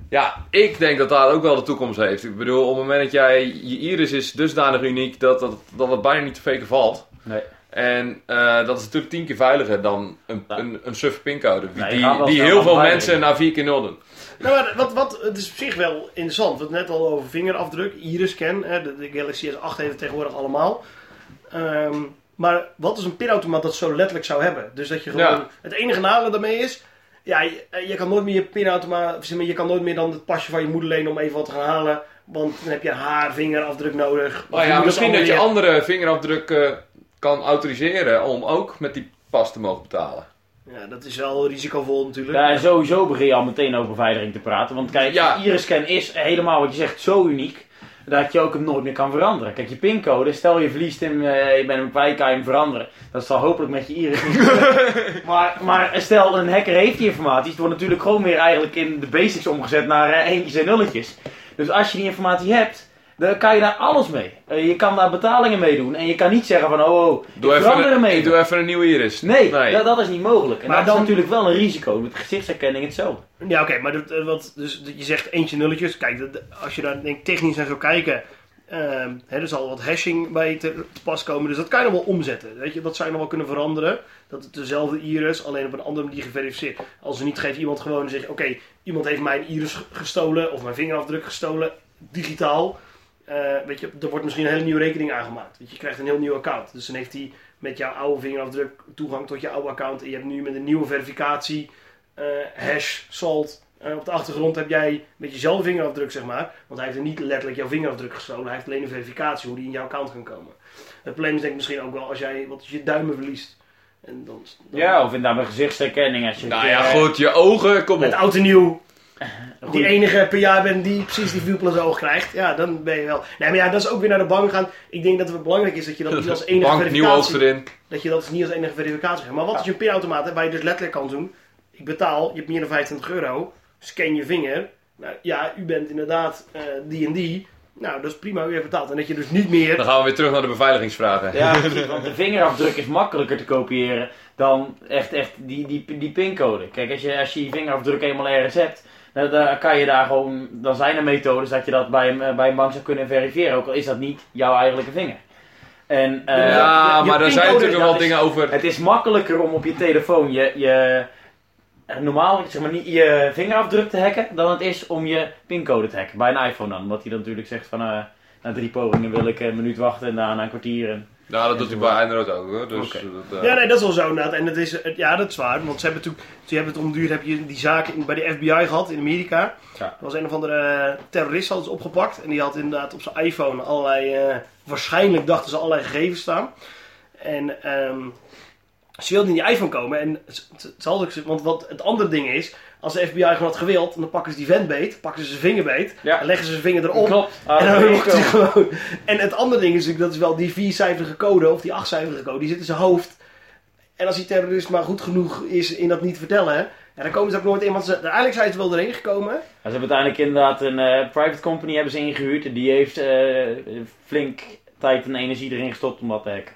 Ja, ik denk dat daar ook wel de toekomst heeft. Ik bedoel, op het moment dat jij, je iris is dusdanig uniek dat, dat, dat het bijna niet te faken valt. Nee. En eh, dat is natuurlijk tien keer veiliger dan een, Ja. een, een suffe pincode. Die, die, heel veel mensen naar 4 keer 0 doen. Nou, maar wat, wat, het is op zich wel interessant. We hadden het net al over vingerafdruk, iris-scan. Hè, de, de Galaxy S8 heeft het tegenwoordig allemaal. Ehm, maar wat is een pinautomaat dat zo letterlijk zou hebben? Dus dat je gewoon... Ja. Het enige nadeel daarmee is... Ja, je, je kan nooit meer je pinautomaat... Je kan nooit meer dan het pasje van je moeder lenen om even wat te gaan halen. Want dan heb je haar vingerafdruk nodig. Je ja, misschien dat je andere vingerafdrukken kan autoriseren om ook met die pas te mogen betalen. Ja, dat is wel risicovol natuurlijk. Ja, en sowieso begin je al meteen over beveiliging te praten. Want kijk, Ja. je iris-scan is helemaal wat je zegt zo uniek. Dat je ook hem nooit meer kan veranderen. Kijk, je pincode, stel je verliest hem, eh, je bent hem kwijt, kan je hem veranderen. Dat zal hopelijk met je iris niet gebeuren. maar, maar stel, een hacker heeft die informatie. Het wordt natuurlijk gewoon weer eigenlijk in de basics omgezet naar eh, eentjes en nulletjes. Dus als je die informatie hebt, dan kan je daar alles mee. Eh, je kan daar betalingen mee doen. En je kan niet zeggen van, oh, oh Doe ik even, een, ik doe even een nieuwe iris. Nee, Nee. Dat, dat is niet mogelijk. En Maar dat dan- is natuurlijk wel een risico. Met gezichtsherkenning hetzelfde. Ja, oké, maar dat, eh, wat, dus, dat je zegt eentje nulletjes. Kijk, dat- als je daar denk, technisch naar zou kijken, ehm, hè, er zal wat hashing bij te, te pas komen. Dus dat kan je nog wel omzetten. Weet je, dat zou je nog wel kunnen veranderen. Dat het dezelfde iris, alleen op een andere manier geverifieerd. Als er niet geeft iemand gewoon en zegt, oké, iemand heeft mijn iris gestolen of mijn vingerafdruk gestolen, digitaal. Eh, weet je, er wordt misschien een hele nieuwe rekening aangemaakt. Weet je, je krijgt een heel nieuw account. Dus dan heeft hij met jouw oude vingerafdruk toegang tot je oude account. En je hebt nu met een nieuwe verificatie, eh, hash, salt. eh, op de achtergrond heb jij met jezelfde vingerafdruk, zeg maar. Want hij heeft er niet letterlijk jouw vingerafdruk gestolen. Hij heeft alleen een verificatie hoe die in jouw account kan komen. Het probleem is denk ik misschien ook wel als jij wat je duimen verliest. En dan, dan Ja, of inderdaad met gezichtsherkenning. Als je Nou ja, goed, je ogen, kom met op. oud en nieuw die enige per jaar bent die precies die viewplus oog krijgt. Ja, dan ben je wel. Nee, maar ja, dat is ook weer naar de bank gaan. Ik denk dat het belangrijk is dat je dat niet als enige Bank, verificatie... erin. Dat je dat niet als enige verificatie hebt. Maar wat als je een pinautomaat hebt waar je dus letterlijk kan doen. Ik betaal, je hebt meer dan 25 euro. Scan je vinger. Nou ja, u bent inderdaad eh, die en die. Nou, dat is prima, u heeft betaald. En dat je dus niet meer... Dan gaan we weer terug naar de beveiligingsvragen. Ja, want de vingerafdruk is makkelijker te kopiëren dan echt, echt die, die, die pincode. Kijk, als je, als je je vingerafdruk eenmaal ergens hebt, dan, kan je daar gewoon, dan zijn er methodes dat je dat bij een, eh, bij een bank zou kunnen verifiëren. Ook al is dat niet jouw eigenlijke vinger. En, eh, Ja, je- je maar er zijn natuurlijk wel is- dingen over. Het is makkelijker om op je telefoon je, je eh, normaal zeg maar niet je vingerafdruk te hacken dan het is om je pincode te hacken. Bij een iPhone dan. Omdat hij dan natuurlijk zegt van na drie pogingen wil ik een minuut wachten en daarna een kwartier. En... Nou, dat doet hij bij Android ook hoor. Dus, Oké. dat, eh, Ja, nee, dat is wel zo inderdaad. En het is, ja, dat is waar. Want ze hebben toen, ze hebben het om de duur, heb je die zaken in- bij de FBI gehad in Amerika. Ja. Er was een of andere eh, terrorist hadden ze opgepakt. En die had inderdaad op zijn iPhone allerlei, eh, waarschijnlijk dachten ze allerlei gegevens staan. En ehm, Ze wilden in die iPhone komen en het, het, het want wat het andere ding is, als de FBI gewoon had gewild, dan pakken ze die vent beet, pakken ze zijn vinger beet, Ja. en leggen ze zijn vinger erop. Klopt. Ah, En dan mocht hij gewoon. En het andere ding is natuurlijk, dat is wel die viercijferige code, of die achtcijferige code, die zit in zijn hoofd. En als die terrorist maar goed genoeg is in dat niet vertellen, hè, ja, dan komen ze ook nooit in, want ze, uiteindelijk zijn ze wel erheen gekomen. Ja, Ze hebben uiteindelijk inderdaad een eh, private company hebben ze ingehuurd. En die heeft eh, flink tijd en energie erin gestopt om dat te hacken.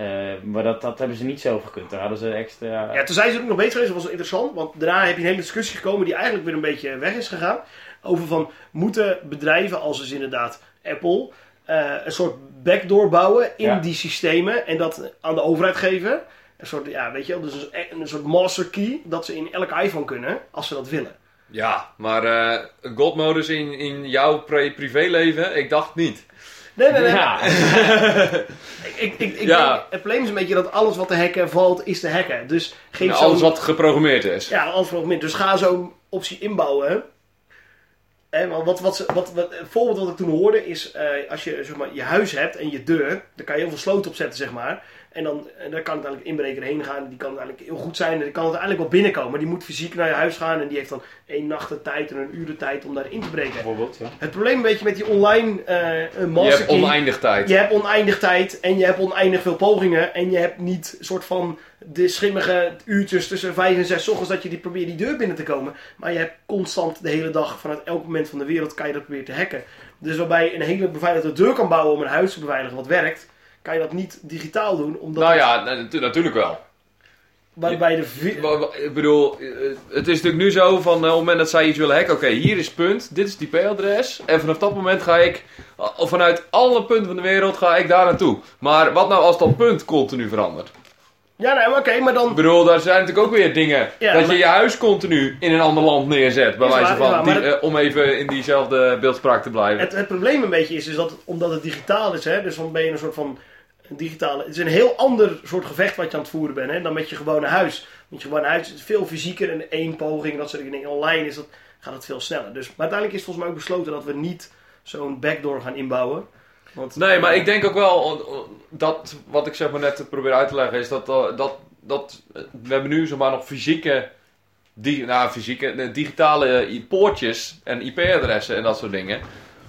Eh, maar dat, dat hebben ze niet zelf gekund. Daar hadden ze extra... Ja, toen zijn ze ook nog bezig geweest, dat was wel interessant, want daarna heb je een hele discussie gekomen die eigenlijk weer een beetje weg is gegaan. Over van, moeten bedrijven als dus inderdaad Apple eh, een soort backdoor bouwen in Ja. die systemen en dat aan de overheid geven? Een soort, ja, weet je wel, dus een, een soort master key dat ze in elk iPhone kunnen, als ze dat willen. Ja, maar eh godmodus in, in jouw pri- privéleven, ik dacht niet. Nee, nee, nee. Ja. Ik, ik, ik, Ja. denk, het probleem is een beetje dat alles wat te hacken valt, is te hacken. Dus geef Nou, alles wat geprogrammeerd is. Ja, alles fragment. Dus ga zo'n optie inbouwen. En wat, wat, wat, wat, wat, een voorbeeld wat ik toen hoorde is, eh, als je zeg maar, je huis hebt en je deur, dan kan je heel veel sloten opzetten, zeg maar. En dan, en daar kan het eigenlijk inbreker heen gaan. Die kan eigenlijk heel goed zijn en die kan het uiteindelijk wel binnenkomen. Maar die moet fysiek naar je huis gaan en die heeft dan één nacht de tijd en een uur de tijd om daarin te breken. Bijvoorbeeld, ja. Het probleem een beetje met die online eh, Je hebt oneindig tijd. je hebt oneindig tijd en je hebt oneindig veel pogingen. En je hebt niet soort van de schimmige uurtjes tussen 5 en 6 ochtends dat je die probeert die deur binnen te komen. Maar je hebt constant de hele dag, vanuit elk moment van de wereld, kan je dat proberen te hacken. Dus waarbij je een hele beveiligde deur kan bouwen om een huis te beveiligen wat werkt, kan je dat niet digitaal doen. Omdat Nou ja, natu- natuurlijk wel. waarbij de vi- Wa- wa- Ik bedoel, eh, het is natuurlijk nu zo van eh, op het moment dat zij iets willen hacken, oké, hier is punt, dit is het IP-adres. En vanaf dat moment ga ik, vanuit alle punten van de wereld, ga ik daar naartoe. Maar wat nou als dat punt continu verandert? Ja, nee, maar oké, maar dan... Ik bedoel, daar zijn natuurlijk ook weer dingen. Ja, dat maar- je je huis continu in een ander land neerzet, bij wijze van, waar, maar die, het- eh, om even in diezelfde beeldspraak te blijven. Het, het probleem een beetje is, is dat het- omdat het digitaal is, hè, dus dan ben je een soort van een digitale. Het is een heel ander soort gevecht wat je aan het voeren bent hè, dan met je gewone huis. Met je gewone huis is het veel fysieker en één poging, dat soort dingen. Online is dat, gaat het veel sneller. Dus, maar uiteindelijk is volgens mij ook besloten dat we niet zo'n backdoor gaan inbouwen. Want, Nee, maar ik denk ook wel dat wat ik zeg maar net probeer uit te leggen is dat, uh, dat, dat uh, we hebben nu zomaar nog fysieke, di nou, fysieke eh, digitale i- poortjes en IP-adressen en dat soort dingen.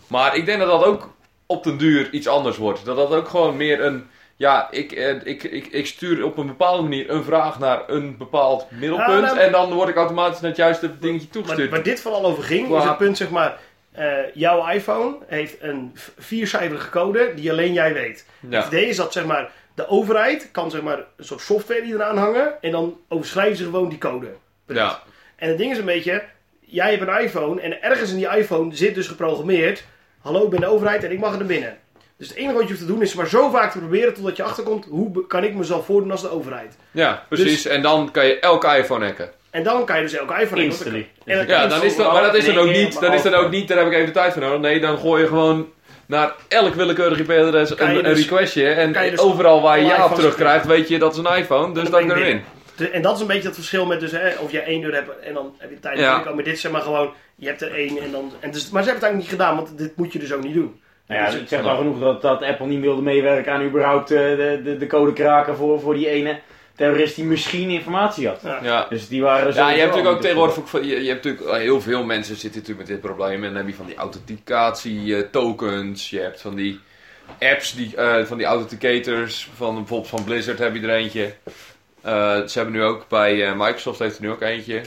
Maar ik denk dat dat ook op den duur iets anders wordt. Dat dat ook gewoon meer een, ja, ik, eh, ik, ik, ik stuur op een bepaalde manier een vraag naar een bepaald middelpunt nou- en dan word ik automatisch naar het juiste dingetje toegestuurd. waar dit vooral over ging, is Qua- het punt zeg maar. eh, jouw iPhone heeft een viercijferige code die alleen jij weet. Ja. Het idee is dat zeg maar, de overheid kan zeg maar, een soort software die eraan hangen en dan overschrijven ze gewoon die code. Punt. Ja. En het ding is een beetje, jij hebt een iPhone en ergens in die iPhone zit dus geprogrammeerd, hallo ik ben de overheid en ik mag er naar binnen. Dus het enige wat je hoeft te doen is maar zo vaak te proberen totdat je achterkomt, hoe kan ik mezelf voordoen als de overheid. ja, precies. En dan kan je elke iPhone hacken. En dan kan je dus elke iPhone... Instantly. En dan- Ja, dan is dat, maar dat is dan ook niet, dat is dan ook niet, daar heb ik even de tijd voor nodig. Nee, dan gooi je gewoon naar elk willekeurig IP-adres je een, dus- requestje. En dus overal waar je ja op terugkrijgt, weet je dat is een iPhone. Dus dan dan ben kan je erin. En dat is een beetje het verschil met dus, hè, of jij één deur hebt en dan heb je tijd Ja. te komen. Maar dit is zeg maar gewoon, je hebt er één en dan... En dus, maar ze hebben het eigenlijk niet gedaan, want dit moet je dus ook niet doen. Nou ja, Dus- het zegt wel genoeg dat, dat Apple niet wilde meewerken aan überhaupt eh, de, de, de code kraken voor, voor die ene terrorist die misschien informatie had. Ja. Dus die waren er Ja, je hebt natuurlijk ook tegenwoordig ook je, je hebt natuurlijk eh, heel veel mensen zitten natuurlijk met dit probleem. En dan heb je van die authenticatie eh, tokens. Je hebt van die apps, die, eh, van die authenticators. Van, bijvoorbeeld van Blizzard heb je er eentje. Eh, ze hebben nu ook bij eh, Microsoft heeft er nu ook eentje.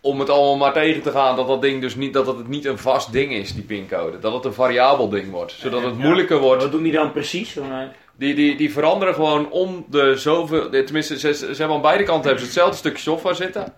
Om het allemaal maar tegen te gaan dat dat ding dus niet, dat het niet een vast ding is, die pincode. Dat het een variabel ding wordt. Zodat het Ja. moeilijker wordt Wat doen die dan precies? Eh, die, die, die veranderen gewoon om de zoveel. Tenminste, ze, ze hebben aan beide kanten hebben ze hetzelfde stukje software zitten.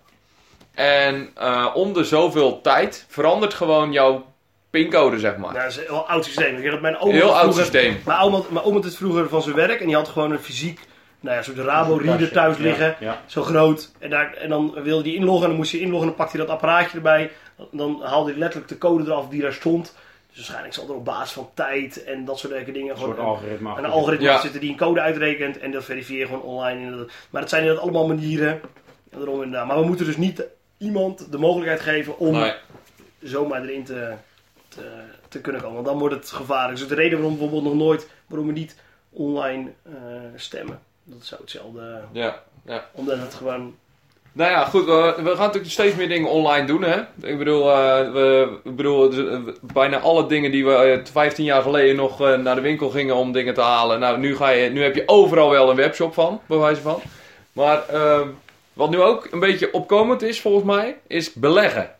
En eh, om de zoveel tijd verandert gewoon jouw pincode, zeg maar. Dat is een heel oud systeem. Ik dat mijn oma Heel oud vroeger- systeem. Mijn oma, mijn oma het vroeger van zijn werk en die had gewoon een fysiek, nou ja, soort Rabo-reader thuis liggen. Ja. Zo groot. En, daar, en dan wilde hij inloggen en dan moest hij inloggen en dan pakte hij dat apparaatje erbij. Dan haalde hij letterlijk de code eraf die daar stond. Dus waarschijnlijk zal er op basis van tijd en dat soort leuke dingen Een soort gewoon algoritme. een algoritme Ja. zitten die een code uitrekent en dat verifieer je gewoon online. Maar dat zijn inderdaad allemaal manieren. En daarom inderdaad. Maar we moeten dus niet iemand de mogelijkheid geven om Nee. zomaar erin te, te, te kunnen komen. Want dan wordt het gevaarlijk. Dus de reden waarom we bijvoorbeeld nog nooit, waarom we niet online eh, stemmen. Dat zou hetzelfde... Ja. Omdat het gewoon... Nou ja, goed, we, we gaan natuurlijk steeds meer dingen online doen, hè. Ik bedoel, eh, we, ik bedoel eh, bijna alle dingen die we eh, 15 jaar geleden nog eh, naar de winkel gingen om dingen te halen. Nou, nu, ga je, nu heb je overal wel een webshop van, bij wijze van. Maar wat nu ook een beetje opkomend is, volgens mij, is beleggen.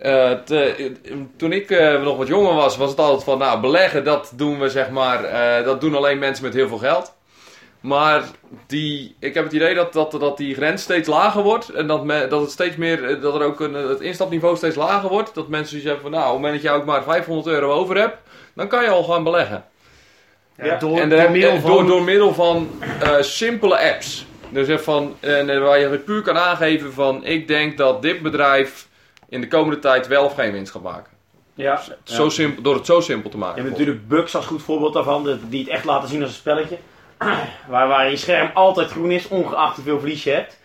Eh, te- toen ik eh, nog wat jonger was, was het altijd van, nou, beleggen, dat doen we zeg maar, eh, dat doen alleen mensen met heel veel geld. Maar die, ik heb het idee dat, dat, dat die grens steeds lager wordt. En dat, me, dat het steeds meer, eh, dat er ook een, het instapniveau steeds lager wordt. Dat mensen zoiets hebben van, nou, op het moment dat je ook maar 500 euro over hebt, dan kan je al gaan beleggen. Ja, Ja, door, en door middel eh, van... door, door middel van eh, simpele apps. Dus even van, en, eh, waar je puur kan aangeven van, ik denk dat dit bedrijf in de komende tijd wel of geen winst gaat maken. Ja. Zo simpel, door het zo simpel te maken. Je hebt natuurlijk Bugs als goed voorbeeld daarvan, die het echt laten zien als een spelletje. waar, waar je scherm altijd groen is, ongeacht hoeveel verlies je hebt.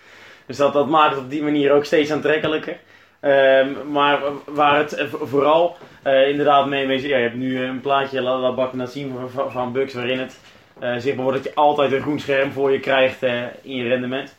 Dus dat, dat maakt het op die manier ook steeds aantrekkelijker. Ehm, maar waar het eh, vo- vooral eh, inderdaad mee ja, je hebt nu een plaatje, laat, laat Bak net zien, van, van, Bugs waarin het eh, zichtbaar wordt dat je altijd een groen scherm voor je krijgt eh, in je rendement.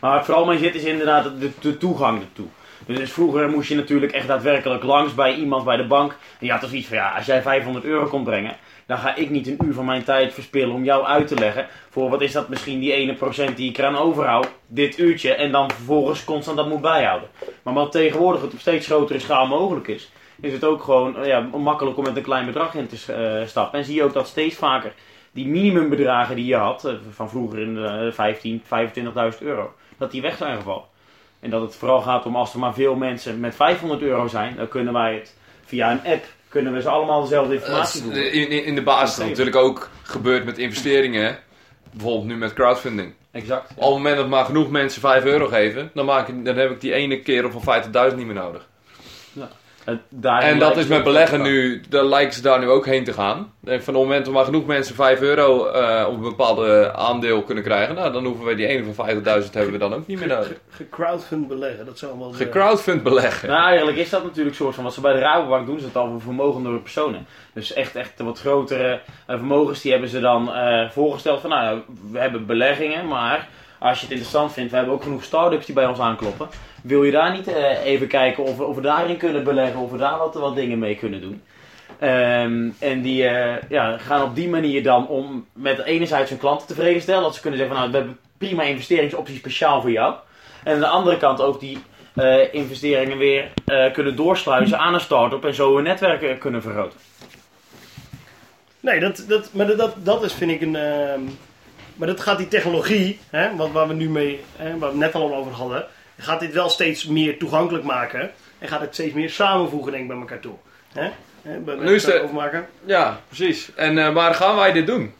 Maar waar het vooral mee zit is inderdaad de, de toegang ertoe. Dus vroeger moest je natuurlijk echt daadwerkelijk langs bij iemand bij de bank. En je had dus iets van, ja, als jij 500 euro komt brengen, dan ga ik niet een uur van mijn tijd verspillen om jou uit te leggen. Voor wat is dat misschien die ene procent die ik eraan overhoud, dit uurtje, en dan vervolgens constant dat moet bijhouden. Maar wat tegenwoordig het op steeds grotere schaal mogelijk is, is het ook gewoon eh, ja, makkelijk om met een klein bedrag in te eh, stappen. En zie je ook dat steeds vaker die minimumbedragen die je had, eh, van vroeger in de 15, 25.000 euro, dat die weg zijn gevallen. En dat het vooral gaat om als er maar veel mensen met 500 euro zijn, dan kunnen wij het via een app, kunnen we ze allemaal dezelfde informatie Dat doen. in, in, in de basis is het natuurlijk ook gebeurd met investeringen. Bijvoorbeeld nu met crowdfunding. Exact. Op het moment dat maar genoeg mensen 5 euro geven, dan, maak ik, dan heb ik die ene kerel van 50.000 niet meer nodig. En, daar En dat is met beleggen nu, daar lijken ze daar nu ook heen te gaan. En van het moment dat maar genoeg mensen 5 euro eh, op een bepaalde aandeel kunnen krijgen, nou, dan hoeven we die ene van 50.000 hebben we dan ook niet meer nodig. Ge- Gecrowdfund beleggen, dat zou wel... eh, Gecrowdfund beleggen. Nou, eigenlijk is dat natuurlijk soort van wat ze bij de Rabobank doen, ze het al voor vermogendere personen. Dus echt, echt de wat grotere eh, vermogens, die hebben ze dan eh, voorgesteld van, nou, we hebben beleggingen, maar als je het interessant vindt, we hebben ook genoeg start-ups die bij ons aankloppen. Wil je daar niet eh, even kijken of we, of we daarin kunnen beleggen, of we daar wat, wat dingen mee kunnen doen? Ehm, en die eh, ja, gaan op die manier dan om met enerzijds hun klanten tevreden stellen. Dat ze kunnen zeggen van nou, we hebben prima investeringsopties speciaal voor jou. En aan de andere kant ook die eh, investeringen weer kunnen doorsluizen aan een start-up en zo hun netwerk eh, kunnen vergroten. Nee, dat, dat, maar dat, dat, is vind ik een... ehm, maar dat gaat die technologie, hè, wat, waar we nu mee, hè, waar we net al over hadden, gaat dit wel steeds meer toegankelijk maken. En gaat het steeds meer samenvoegen denk ik bij elkaar toe. Hè? Hè, bij- Nu is overmaken. Ja, precies. En eh, maar gaan wij dit doen?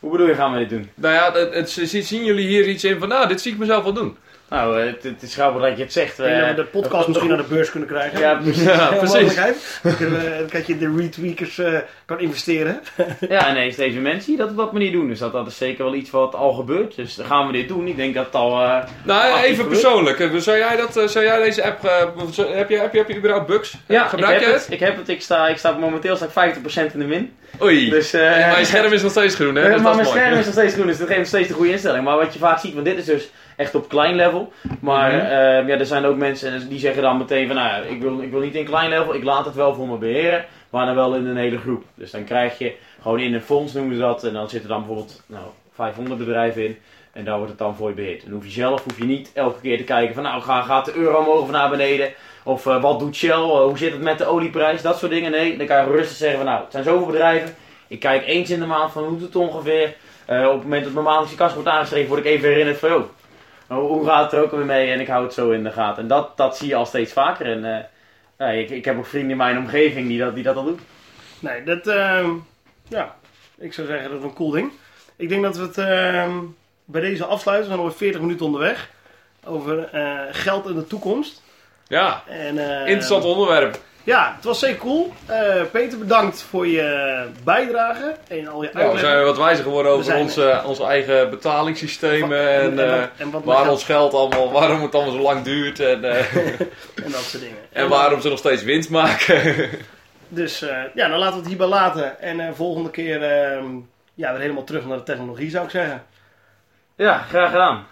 Hoe bedoel je, gaan we dit doen? Nou ja, het, het- zien jullie hier iets in van, nou, dit zie ik mezelf wel doen. Nou, eh, het, het is grappig dat je het zegt. Dat we eh, de podcast misschien naar de beurs kunnen krijgen. Ja, precies. Ja, precies. Dan Dan kan je de retweakers eh, kan investeren. Ja, nee, steeds meer mensen die dat op dat manier doen. Dus dat, dat is zeker wel iets wat al gebeurt. Dus dan gaan we dit doen. Ik denk dat het al... eh, Nou, even gebeurt. persoonlijk. Zou jij, dat, eh, zou jij deze app... eh, heb, je, heb, je, heb je überhaupt bugs? Ja, Gebruik ik je heb het? het. Ik heb het. Ik sta, ik sta momenteel sta ik 50% in de min. Oei. Dus, eh, mijn scherm is nog steeds groen, hè? Dus maar dat mijn mooi. scherm is nog steeds groen, dus dat geeft nog steeds de goede instelling. Maar wat je vaak ziet, want dit is dus echt op klein level. Maar Mhm. eh, ja, er zijn ook mensen die zeggen dan meteen van, nou ja, ik wil, ik wil niet in klein level, ik laat het wel voor me beheren. Maar dan wel in een hele groep. Dus dan krijg je gewoon in een fonds noemen ze dat. En dan zitten dan bijvoorbeeld nou, 500 bedrijven in. En daar wordt het dan voor je beheerd. En hoef je zelf hoef je niet elke keer te kijken van nou ga- gaat de euro omhoog of naar beneden. Of eh, wat doet Shell, Eh, hoe zit het met de olieprijs, dat soort dingen. Nee, dan kan je rustig zeggen van nou het zijn zoveel bedrijven. Ik kijk eens in de maand van hoe doet het ongeveer. Eh, op het moment dat mijn maandelijkse kast wordt aangeschreven word ik even herinnerd van joh, hoe gaat het er ook weer mee en ik hou het zo in de gaten. En dat, dat zie je al steeds vaker. En eh, ja, ik, ik heb ook vrienden in mijn omgeving die dat, die dat al doen. Nee, dat... ehm, ja, ik zou zeggen dat is een cool ding. Ik denk dat we het ehm, bij deze afsluiten. We zijn alweer 40 minuten onderweg. Over eh, geld in de toekomst. Ja, En, eh, interessant onderwerp. Ja, het was zeker cool. Eh, Peter, bedankt voor je bijdrage en al je Nou, we uitleg. zijn wat wijzer geworden over We zijn- onze, onze eigen betalingssystemen en, en, eh, wat- en wat waar ons geld allemaal, waarom het allemaal zo lang duurt en, eh, en dat soort dingen. en waarom ze nog steeds winst maken. Dus eh, ja, dan laten we het hierbij laten. En eh, volgende keer ehm, ja, weer helemaal terug naar de technologie zou ik zeggen. Ja, graag gedaan.